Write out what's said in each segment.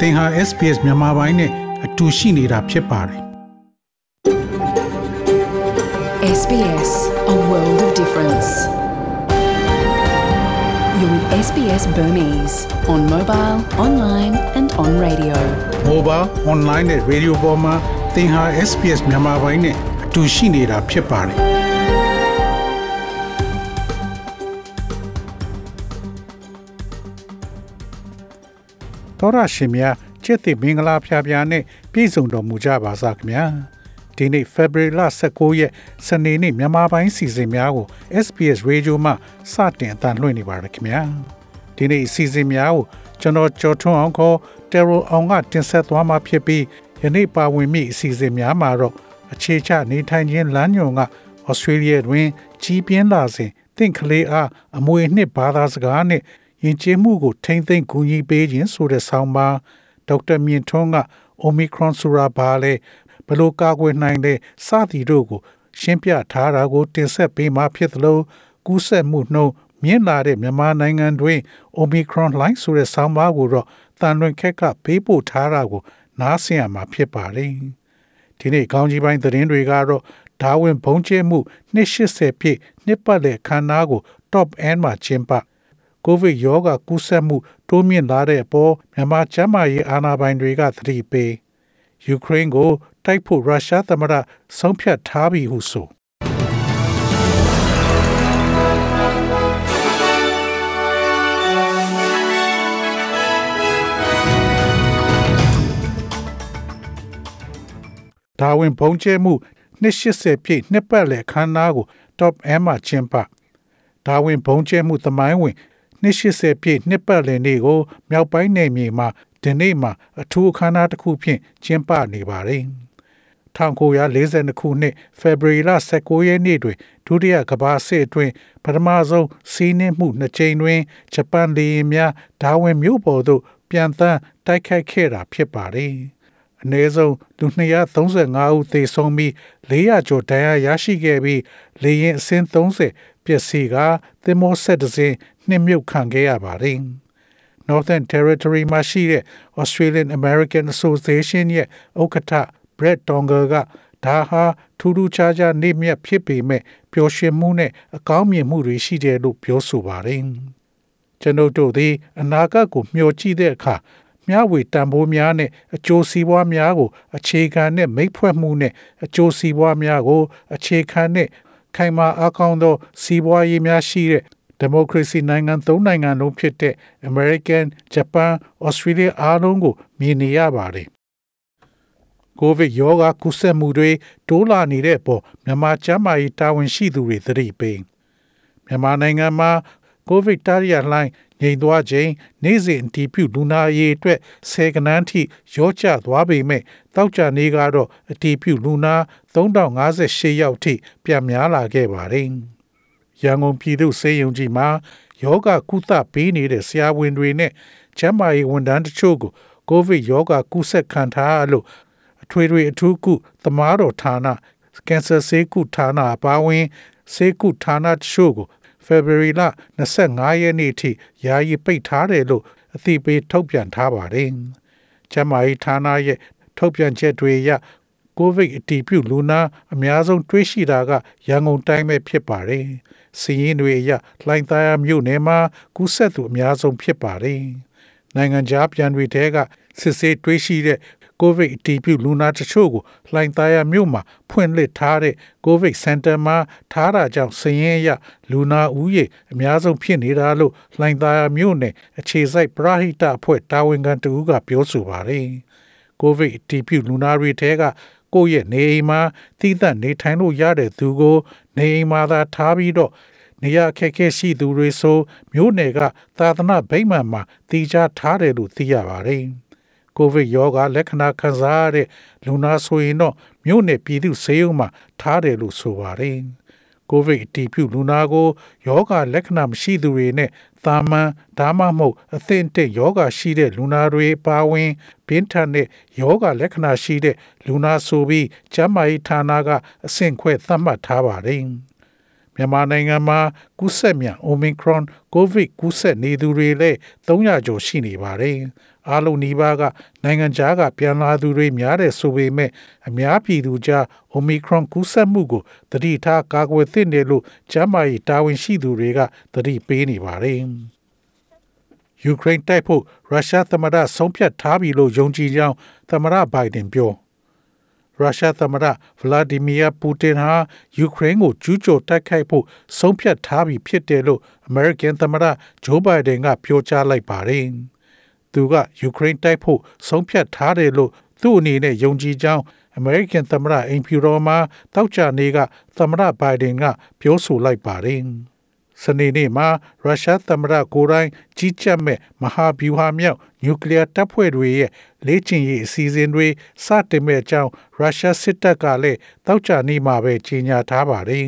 သင်ဟာ SPS မြန်မာပိုင်းနဲ့အတူရှိနေတာဖြစ်ပါတယ် SBS, a world of difference. You're with SBS Burmese on mobile, online, and on radio. mobile online နဲ့ radio ပေါ်မှာသင်ဟာ SPS မြန်မာပိုင်းနဲ့အတူရှိနေတာဖြစ်ပါတယ် တော်ရရှင်များချစ်တဲ့မင်္ဂလာဖျားဖျားနဲ့ပြည့်စုံတော်မူကြပါစားခင်ဗျာဒီနေ့ February 19ရက်စနေနေ့မြန်မာပိုင်းစီစဉ်များကို SPS Radio မှစတင်အသံလွှင့်နေပါတယ်ခင်ဗျာဒီနေ့စီစဉ်များကိုကျွန်တော်ကျော်ထွန်းအောင်ခေါ် Terror အောင်ကတင်ဆက်သွားမှာဖြစ်ပြီးယနေ့ပါဝင်မိအစီအစဉ်များမှာတော့အခြေချနေထိုင်ခြင်းလမ်းညွန်ကဩစတြေးလျတွင်ကြီးပြင်းလာစဉ်တင့်ကလေးအားအမွေနှစ်ဘာသာစကားနဲ့ ယဉ်ကျေးမှုကိုထိမ့်သိမ့်ကူညီပေးခြင်းဆိုတဲ့ဆောင်းပါးဒေါက်တာမြင့်ထွန်းက Omicron ဆိုတာဘာလဲဘယ်လိုကာကွယ်နိုင်လဲစသည်တို့ကို ရှင်းပြထားတာကိုတင်ဆက်ပေးမှာဖြစ်သလိုကူးစက်မှုနှုန်းမြင့်လာတဲ့မြန်မာနိုင်ငံတွင် Omicron လှိုင်းဆိုတဲ့ဆောင်းပါးကိုတော့တန်လွင်ခက်ကပေးပို့ထားတာကို နားဆင်ရမှာဖြစ်ပါတယ်။ဒီနေ့ကောင်းကြီးပိုင်းသတင်းတွေကတော့ဒါဝင်ဘုံကျဲမှု280ပြည့်နှစ်ပတ်လည်ခန်းနာကို Top End မှာကျင်းပ ကိုဗစ်ရောဂါကူးစက်မှုတိုးမြင့်လာတဲ့အပေါ်မြန်မာကျန်းမာရေးအာဏာပိုင်တွေကသတိပေးယူကရိန်းကိုတိုက်ဖို့ရုရှားသမ္မတဆုံးဖြတ်ထားပြီဟုဆိုဒါဝင်ဘုံကျဲမှု280ပြည့်နှစ်ပတ်လည်ခန်းနာကို Top M မှာကျင်းပဒါဝင်ဘုံကျဲမှုသမိုင်းဝင် 280ပြည့်နှစ်ပတ်လည်နေ့ကိုမြောက်ပိုင်းနယ်မြေမှာဒီနေ့မှာအထူးအခမ်းအနားတစ်ခုဖြင့်ကျင်းပနေပါတယ်။1942ခုနှစ်ဖေဖော်ဝါရီလ19ရက်နေ့တွင်ဒုတိယကမ္ဘာစစ်အတွင်းပထမဆုံးစီးနှင်းမှုနှစ်ကြိမ်တွင်ဂျပန်လေယာဉ်များဒါဝင်မြို့ပေါ်သို့ပြန်တမ်းတိုက်ခိုက်ခဲ့တာဖြစ်ပါတယ်။ အနည်းဆုံးလူ235ဦးသေဆုံးပြီး400ကျော်ဒဏ်ရာရရှိခဲ့ပြီးလေယာဉ်အစင်း30ပျက်စီးကသင်္ဘောဆက်တစ်စင်းနှင်မြုပ်ခံခဲ့ရပါတယ်။ Northern Territory မှာရှိတဲ့ Australian American Association ရဲ့ဥက္ကဋ္ဌ Brett Donger ကဒါဟာထူးထူးခြားခြားနေမြတ်ဖြစ်ပေမဲ့ပျော်ရွှင်မှုနဲ့အကောင်းမြင်မှုတွေရှိတယ်လို့ပြောဆိုပါတယ်။ကျွန်ုပ်တို့သည်အနာဂတ်ကိုမျှော်ကြည့်တဲ့အခါ မျှဝေတန်ဖိုးများနဲ့အကျိုးစီးပွားများကို အခြေခံနဲ့မိတ်ဖွဲ့မှုနဲ့အကျိုးစီးပွားများကို အခြေခံနဲ့ခိုင်မာအားကောင်းသော စီးပွားရေးများရှိတဲ့ဒီမိုကရေစီနိုင်ငံသုံးနိုင်ငံလုံးဖြစ်တဲ့ American, Japan, Australia အားလုံးကိုမြင်နေရပါတယ်။ကိုဗစ်ရောဂါကူးစက်မှုတွေတိုးလာနေတဲ့အပေါ်မြန်မာကျန်းမာရေးတာဝန်ရှိသူတွေသတိပေးမြန်မာနိုင်ငံမှာကိုဗစ်တားရလှိုင်း ငြိမ်သွားခြင်းနေ့စဉ်အတည်ပြုလူနာရေးအတွက်ဆယ်ကနန်းထိရောကျသွားပေမဲ့တောက်ကြနေကတော့အတည်ပြုလူနာ3058ယောက်ထိပြန်များလာခဲ့ပါတယ်။ရန်ကုန်ပြည်သူ့စေယုံကြီးမှာယောဂကုသပေးနေတဲ့ဆရာဝန်တွေနဲ့ကျန်းမာရေးဝန်ထမ်းတချို့ကိုကိုဗစ်ရောဂါကူးစက်ခံထားလို့အထွေထွေအထူးကုသမားတော်ဌာနကင်ဆာဆေးကုဌာနအပါအဝင်ဆေးကုဌာနတချို့ကို February လ25ရက်နေ့ထိယာယီပိတ်ထားတယ်လို့အသိပေးထုတ်ပြန်ထားပါတယ်။ကျန်းမာရေးဌာနရဲ့ထုတ်ပြန်ချက်တွေအရကိုဗစ်အတည်ပြုလူနာအများဆုံးတွေ့ရှိတာကရန်ကုန်တိုင်းပဲဖြစ်ပါတယ်။စီးရင်တွေအရလှိုင်းသားရမြို့နယ်မှာကူးစက်သူအများဆုံးဖြစ်ပါတယ်။နိုင်ငံခြားပြန်တွေထဲကစစ်ဆေးတွေ့ရှိတဲ့ ကိုဗစ်အတည်ပြုလူနာတချို့ကိုလှိုင်သားရမြို့မှာဖွင့်လှစ်ထားတဲ့ကိုဗစ်စင်တာမှာထားတာကြောင့်စည်ရင်ရလူနာဦးရေအများဆုံးဖြစ်နေတာလို့လှိုင်သားရမြို့နယ်အခြေစိုက်ပရဟိတအဖွဲ့တာဝန်ခံတူကပြောဆိုပါတယ်။ကိုဗစ်အတည်ပြုလူနာတွေထဲကကိုယ့်ရဲ့နေအိမ်မှာသီးသန့်နေထိုင်လို့ရတဲ့သူကိုနေအိမ်မှာသာထားပြီးတော့နေရခက်ခဲရှိသူတွေဆိုမြို့နယ်ကသာသနာဗိမာန်မှာတည်ကြထားတယ်လို့သိရပါတယ်။ ကိုဗစ်ရောဂါလက္ခဏာခံစားရတဲ့လူနာဆိုရင်တော့မြို့နယ်ပြည်သူ့ဆေးရုံမှာထားတယ်လို့ဆိုပါတယ်။ကိုဗစ်အတည်ပြုလူနာကိုယောဂလက္ခဏာမရှိသူတွေနဲ့သာမန်ဒါမှမဟုတ်အသင့်တဲ့ယောဂရှိတဲ့လူနာတွေပါဝင်ဘင်းထန်တဲ့ယောဂလက္ခဏာရှိတဲ့လူနာဆိုပြီးကျန်းမာရေးဌာနကအဆင့်ခွဲသတ်မှတ်ထားပါတယ်။မြန်မာနိုင်ငံမှာကူးစက်မြန် Omicron COVID ကူးစက်နေသူတွေလည်း300ကျော်ရှိနေပါတယ်။ အားလုံးနီးပါးကနိုင်ငံခြားကပြန်လာသူတွေများတဲ့ဆိုပေမဲ့အများပြည်သူကြား Omicron ကူးစက်မှုကိုတတိထားကာကွယ်သင့်တယ်လို့ကျန်းမာရေးတာဝန်ရှိသူတွေကတတိပေးနေပါတယ်။ယူကရိန်းတိုက်ဖို့ရုရှားသမ္မတဆုံးဖြတ်ထားပြီလို့ယုံကြည်ကြောင်းသမ္မတဘိုင်ဒန်ပြောရုရှားသမ္မတဗလာဒီမီယာပူတင်ဟာယူကရိန်းကိုကျူးကျော်တိုက်ခိုက်ဖို့ဆုံးဖြတ်ထားပြီဖြစ်တယ်လို့အမေရိကန်သမ္မတဂျိုးဘိုင်ဒန်ကပြောကြားလိုက်ပါတယ်။ သူကယူကရိန်းတိုက်ဖို့ဆုံးဖြတ်ထားတယ်လို့သူ့အနေနဲ့ယုံကြည်ကြောင်းအမေရိကန်သမ္မတအိမ်ဖြူတော်မှာတောက်ကြနေကသမ္မတဘိုင်ဒန်ကပြောဆိုလိုက်ပါတယ်။စနေနေ့မှာရုရှားသမ္မတကိုရိုင်းကြီးကြပ်မဲ့မဟာဗျူဟာမြောက်နျူကလ িয়ার တပ်ဖွဲ့တွေရဲ့လေ့ကျင့်ရေးအစီအစဉ်တွေစတင်မဲ့အကြောင်းရုရှားစစ်တပ်ကလည်းတောက်ကြနေမှာပဲကြေညာထားပါတယ်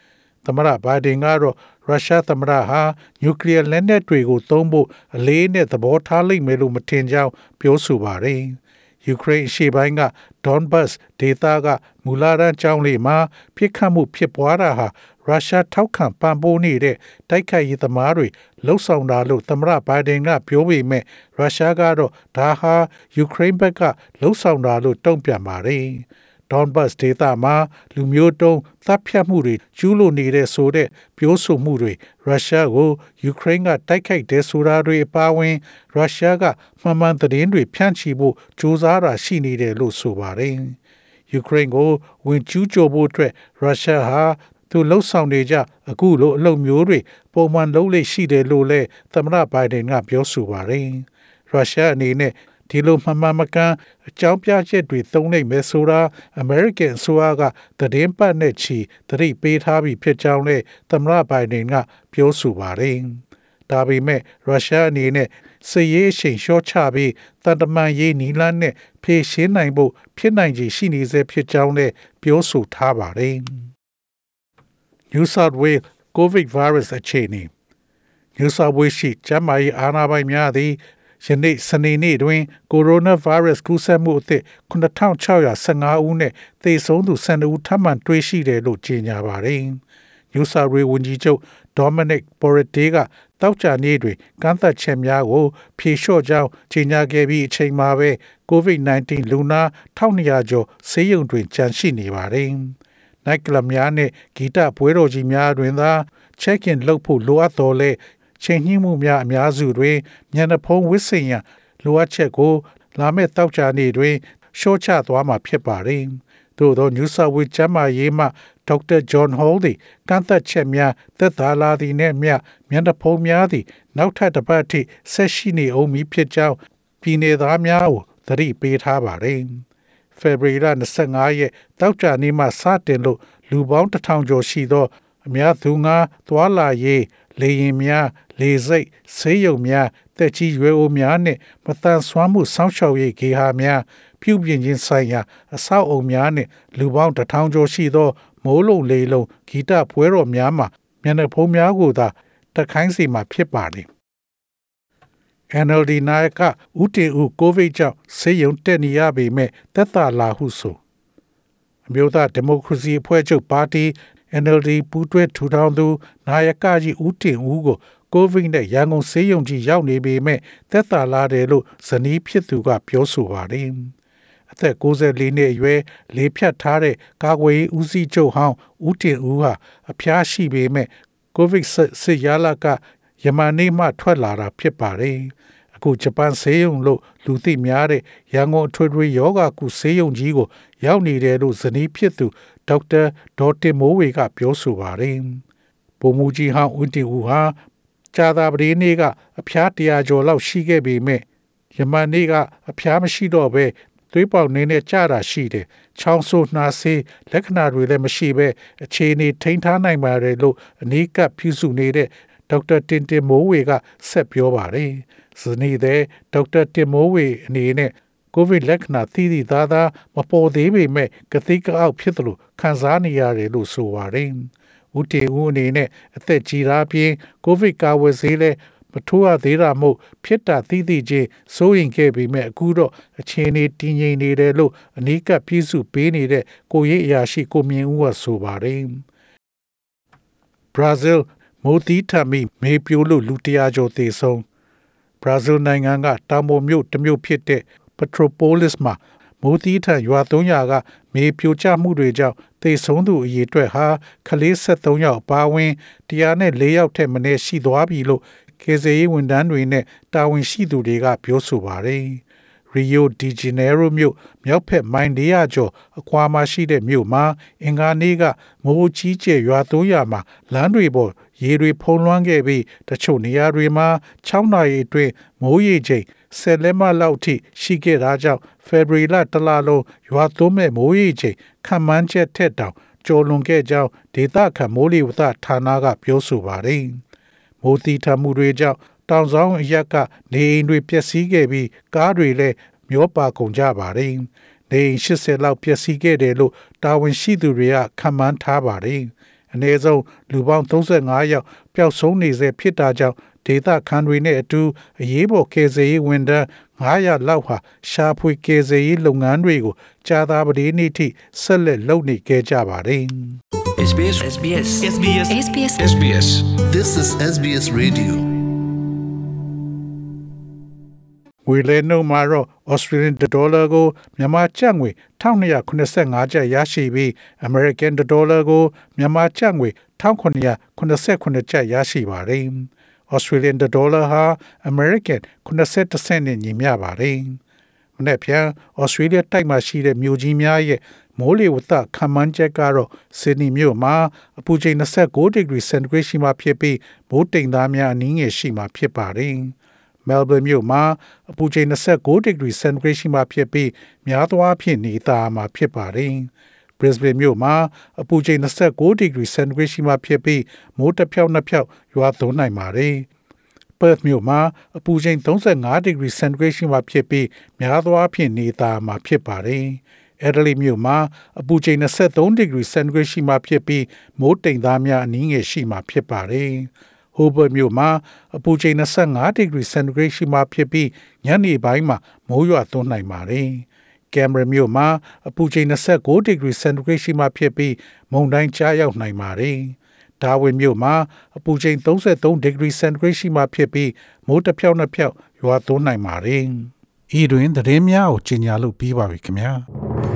။သမ္မတဘိုင်ဒန်ကတော့ ရုရှားသမ္မတဟာနျူကလ িয়ার လက်နက်တွေကိုသုံးဖို့အလေးနဲ့သဘောထားလိမ့်မယ်လို့မထင်ကြောင်းပြောဆိုပါတယ်။ယူကရိန်းအရှေ့ပိုင်းက Donbas ဒေသကမူလာရန်ကျောင်းလေးမှာပြစ်ခတ်မှုဖြစ်ပွားတာဟာရုရှားထောက်ခံပံ့ပိုးနေတဲ့တိုက်ခိုက်ရေးသမားတွေလှုပ်ဆောင်တာလို့သမ္မတဘိုင်ဒန်ကပြောပေမဲ့ရုရှားကတော့ဒါဟာယူကရိန်းဘက်ကလှုပ်ဆောင်တာလို့တုံ့ပြန်ပါတယ်။ Donbas ဒေသမှာလူမျိုးတုံးသတ်ဖြတ်မှုတွေကျူးလွန်နေတဲ့ဆိုတဲ့ပြောဆိုမှုတွေရုရှားကိုယူကရိန်းကတိုက်ခိုက်တဲ့ဆိုတာတွေအပါအဝင်ရုရှားကမှန်မှန်သတင်းတွေဖြန့်ချီဖို့ကြိုးစားတာရှိနေတယ်လို့ဆိုပါတယ်။ယူကရိန်းကိုဝင်ကျူးကျော်ဖို့အတွက်ရုရှားဟာသူလှုပ်ဆောင်နေကြအခုလိုအလုပ်မျိုးတွေပုံမှန်လုပ်လို့ရှိတယ်လို့လည်းသမ္မတဘိုင်ဒန်ကပြောဆိုပါတယ်။ရုရှားအနေနဲ့ ဒီလိုမှန်မှန်မကန်အကြောင်းပြချက်တွေသုံးနိုင်မယ်ဆိုတာအမေရိကန်အစိုးရကသတင်းပတ်နဲ့ချီသတိပေးထားပြီးဖြစ်ကြောင်းလည်းသမ္မတဘိုင်ဒန်ကပြောဆိုပါတယ်။ဒါပေမဲ့ရုရှားအနေနဲ့စစ်ရေးအချိန်လျှော့ချပြီးတန်တမန်ရေးနီလန်းနဲ့ဖြည့်ရှင်းနိုင်ဖို့ဖြစ်နိုင်ခြေရှိနေစေဖြစ်ကြောင်းလည်းပြောဆိုထားပါတယ်။ New South Wales COVID virus အခြေအနေ New South Wales ရှိကျန်းမာရေးအာဏာပိုင်များသည် ယနေ့စနေနေ့တွင်ကိုရိုနာဗိုင်းရပ်စ်ကူးစက်မှုအသစ်9615ဦးနဲ့သေဆုံးသူ12ဦးထပ်မံတွေ့ရှိတယ်လို့ကြေညာပါတယ်။ New South Wales ဝန်ကြီးချုပ် Dominic Perrottet ကတောက်ကြနေ့တွင်ကန့်သက်ချက်များကိုဖြေလျှော့ကြောင်းကြေညာခဲ့ပြီးအချိန်မှာပဲ COVID-19 လူနာ1200ကျော်ဆေးရုံတွင်ကျန်ရှိနေပါတယ်။ night club များနဲ့ဂီတပွဲတော်ကြီးများတွင်သာ check-in လုပ်ဖို့လိုအပ်တော်လဲ ချိန်ညှိမှုများအများစုတွင်မျက်နှာဖုံးဝစ်စင်ရန်လိုအပ်ချက်ကို လာမယ့်တောက်ချာနေ့တွင်ရှော့ချသွားမှာဖြစ်ပါတယ်။သို့သော New South Wales ကျန်းမာရေးမှဒေါက်တာဂျွန်ဟောလ်သည်ကန့်သက်ချက်များသက်သာလာသည်နှင့်မျှမျက်နှာဖုံးများသည်နောက်ထပ်တစ်ပတ်ထိဆက်ရှိနေအောင်မည်ဖြစ်ကြောင်းပြည်내သားများကိုသတိပေးထားပါတယ်။ဖေဖော်ဝါရီလ25ရက်တောက်ကြနေ့မှစတင်လို့လူပေါင်း1000ကျော်ရှိသော အများသူငါသွာလာရေးလေရင်များလေစိတ်ဆေးရုံများတက်ကြီးရွယ်အိုများနှင့်မတန်ဆွမ်းမှုစောင့်ရှောက်ရေးဂေဟာများပြုပြင်ခြင်းဆိုင်ရာအဆောက်အုံများနှင့်လူပေါင်းတထောင်ကျော်ရှိသော မိုးလုံလေလုံဂီတပွဲတော်များမှာမျက်နှာဖုံးများကိုသာတခိုင်းစီမှာဖြစ်ပါသည် NLD နာယကဦးတင်ဦးကိုဗစ်ကြောင့်ဆေးရုံတက်နေရပေမဲ့သက်သာလာဟုဆိုအမျိုးသားဒီမိုကရေစီအဖွဲ့ချုပ်ပါတီ NLD ပူးတွဲထူထောင်သူနာယကကြီးဦးတင်ဦးကိုကိုဗစ်နဲ့ရန်ကုန်ဆေးရုံကြီးရောက်နေပေမဲ့သက်သာလာတယ်လို့ဇနီးဖြစ်သူကပြောဆိုပါတယ်။အသက်64နှစ်အရွယ်လေးဖြတ်ထားတဲ့ကာကွယ်ရေးဦးစီးချုပ်ဟောင်းဦးတင်ဦးဟာအဖျားရှိပေမဲ့ကိုဗစ်စစ်ရလာကယမန်နေ့မှထွက်လာတာဖြစ်ပါတယ်။အခုဂျပန်ဆေးရုံလို့လူသိများတဲ့ရန်ကုန်အထွေထွေယောဂကုဆေးရုံကြီးကိုရောက်နေတယ်လို့ဇနီးဖြစ်သူ ဒေါက်တာဒေါ်တင်မိုးဝေက ပြောဆိုပါတယ်။ပုံမူကြီးဟောင်းဦးတင်ဦးဟာကြာသာပတေးနေ့ကအဖျားတရာကျော်လောက်ရှိခဲ့ပေမဲ့ယမန်နေ့ကအဖျားမရှိတော့ဘဲသွေးပေါက်နေနဲ့ကြတာရှိတယ်။ချောင်းဆိုးနှာစေးလက္ခဏာတွေလည်းမရှိဘဲအခြေအနေထိန်းထားနိုင်ပါတယ်လို့အနီးကပ်ပြုစုနေတဲ့ဒေါက်တာတင်တင်မိုးဝေကဆက်ပြောပါတယ်။ဇနီးတဲ့ဒေါက်တာတင်မိုးဝေအနေနဲ့ ကိုဗစ်လက္ခဏာသီးသီးသားသားမပေါ်သေးပေမဲ့ကတိကအောက်ဖြစ်သလိုခံစားနေရတယ်လို့ဆိုပါတယ်။ဦးတေဦးအနေနဲ့အသက်ကြီးတာပြင်ကိုဗစ်ကာဝယ်ဆေးလဲမထိုးရသေးတာမို့ဖြစ်တာသိသိချင်းစိုးရင်ခဲ့ပေမဲ့အခုတော့အခြေအနေတည်ငြိမ်နေတယ်လို့အနီးကပ်ပြည့်စုပေးနေတဲ့ကိုရိပ်အရာရှိကိုမြင့်ဦးကဆိုပါတယ်ဘရာဇီးမိုးတီးထမ်းပြီးမေပြိုးလို့လူတရာကျော်သေဆုံးဘရာဇီးနိုင်ငံကတောင်ပေါ်မြို့တစ်မြို့ဖြစ်တဲ့ Petropolis မှာမိုးတီးထန်ရွာ300ကမေပြိုကျမှုတွေကြောင့်သေဆုံးသူအရေအတွက်ဟာကလေး73ယောက်အပါအဝင်104ယောက်ထက်မနည်းရှိသွားပြီလို့ကေဇေးဝန်ထမ်းတွေနဲ့တာဝန်ရှိသူတွေကပြောဆိုပါတယ်။ Rio de Janeiro မြို့မြောက်ဖက်မိုင်400ကျော်အကွာမှာရှိတဲ့မြို့မှာအင်္ဂါနေ့ကမိုးကြီးကျယ်ရွာသွန်းရာမှာလမ်းတွေပေါ်ရေတွေဖုံးလွှမ်းခဲ့ပြီးတချို့နေရာတွေမှာ6နာရီအတွင်းမိုးရေချိန် ဆယ်လက်မလောက်ထိရှိခဲ့တာကြောင့်ဖေဗရီလတလလုံးရွာသွန်းမဲ့မိုးရေချိန်ခံမှန်းချက်ထက်တောင်ကျော်လွန်ခဲ့ကြောင်းဒေသခံမိုးလေဝသဌာနကပြောဆိုပါတယ်။မိုးတီထမှုတွေကြောင့်တောင်ဆောင်အရက်ကနေအိမ်တွေပျက်စီးခဲ့ပြီးကားတွေလည်းမျောပါကုန်ကြပါတယ်။နေအိမ်80လောက်ပျက်စီးခဲ့တယ်လို့တာဝန်ရှိသူတွေကခန့်မှန်းထားပါတယ်။အနည်းဆုံးလူပေါင်း35ယောက်ပျောက်ဆုံးနေဆဲဖြစ်တာကြောင့် ဒေသခံတွေနဲ့အတူအရေးပေါ်ကယ်ဆယ်ရေးဝန်ထမ်း900လောက်ဟာရှာဖွေကယ်ဆယ်ရေးလုပ်ငန်းတွေကိုကြာသာပတေးနေ့ထိဆက်လက်လုပ်နေခဲ့ကြပါတယ်။ SBS SBS SBS SBS SBS This is SBS Radio. ငွေလဲနှုန်းမှာတော့ Australian dollar ကိုမြန်မာကျပ်ငွေ1285ကျပ်ရရှိပြီး American dollar ကိုမြန်မာကျပ်ငွေ1989ကျပ်ရရှိပါတယ်။ Australian dollar ဟာ American 80စနစ်နဲ့ညီမျှပါတယ်။မနေ့ပြန် Australia တိုက်မှာရှိတဲ့မြို့ကြီးများရဲ့မိုးလေဝသခန့်မှန်းချက်ကတော့ဆစ်ဒနီမြို့မှာအပူချိန်29ဒီဂရီစင်တီဂရိတ်ရှိမှဖြစ်ပြီးမိုးတိမ်သားများအနည်းငယ်ရှိမှဖြစ်ပါတယ်။မဲလ်ဘန်မြို့မှာအပူချိန်29ဒီဂရီစင်တီဂရိတ်ရှိမှဖြစ်ပြီးများသောအားဖြင့်နေသားမှာဖြစ်ပါတယ်။ Brisbane မြို့မှာအပူချိန်29ဒီဂရီစင်တီဂရိတ်ရှိမှဖြစ်ပြီးမိုးတစ်ဖြောက်နှစ်ဖြောက်ရွာသွန်းနိုင်ပါတယ်။ Perth မြို့မှာအပူချိန်35ဒီဂရီစင်တီဂရိတ်ရှိမှဖြစ်ပြီးများသောအားဖြင့်နေသားမှာဖြစ်ပါတယ်။ Adelaide မြို့မှာအပူချိန်23ဒီဂရီစင်တီဂရိတ်ရှိမှဖြစ်ပြီးမိုးတိမ်သားများအနည်းငယ်ရှိမှဖြစ်ပါတယ်။ Hobart မြို့မှာအပူချိန်25ဒီဂရီစင်တီဂရိတ်ရှိမှဖြစ်ပြီးညနေပိုင်းမှာမိုးရွာသွန်းနိုင်ပါတယ်။ Canberra မြို့မှာအပူချိန်29ဒီဂရီစင်တီဂရိတ်ရှိမှဖြစ်ပြီးမုန်တိုင်းကြားရောက်နိုင်ပါတယ်။ Darwin မြို့မှာအပူချိန်33ဒီဂရီစင်တီဂရိတ်ရှိမှဖြစ်ပြီးမိုးတစ်ဖြောက်နှစ်ဖြောက်ရွာသွန်းနိုင်ပါတယ်။ဤတွင်သတင်းများကိုကြီးညာလို့ပြီးပါပြီခင်ဗျာ။။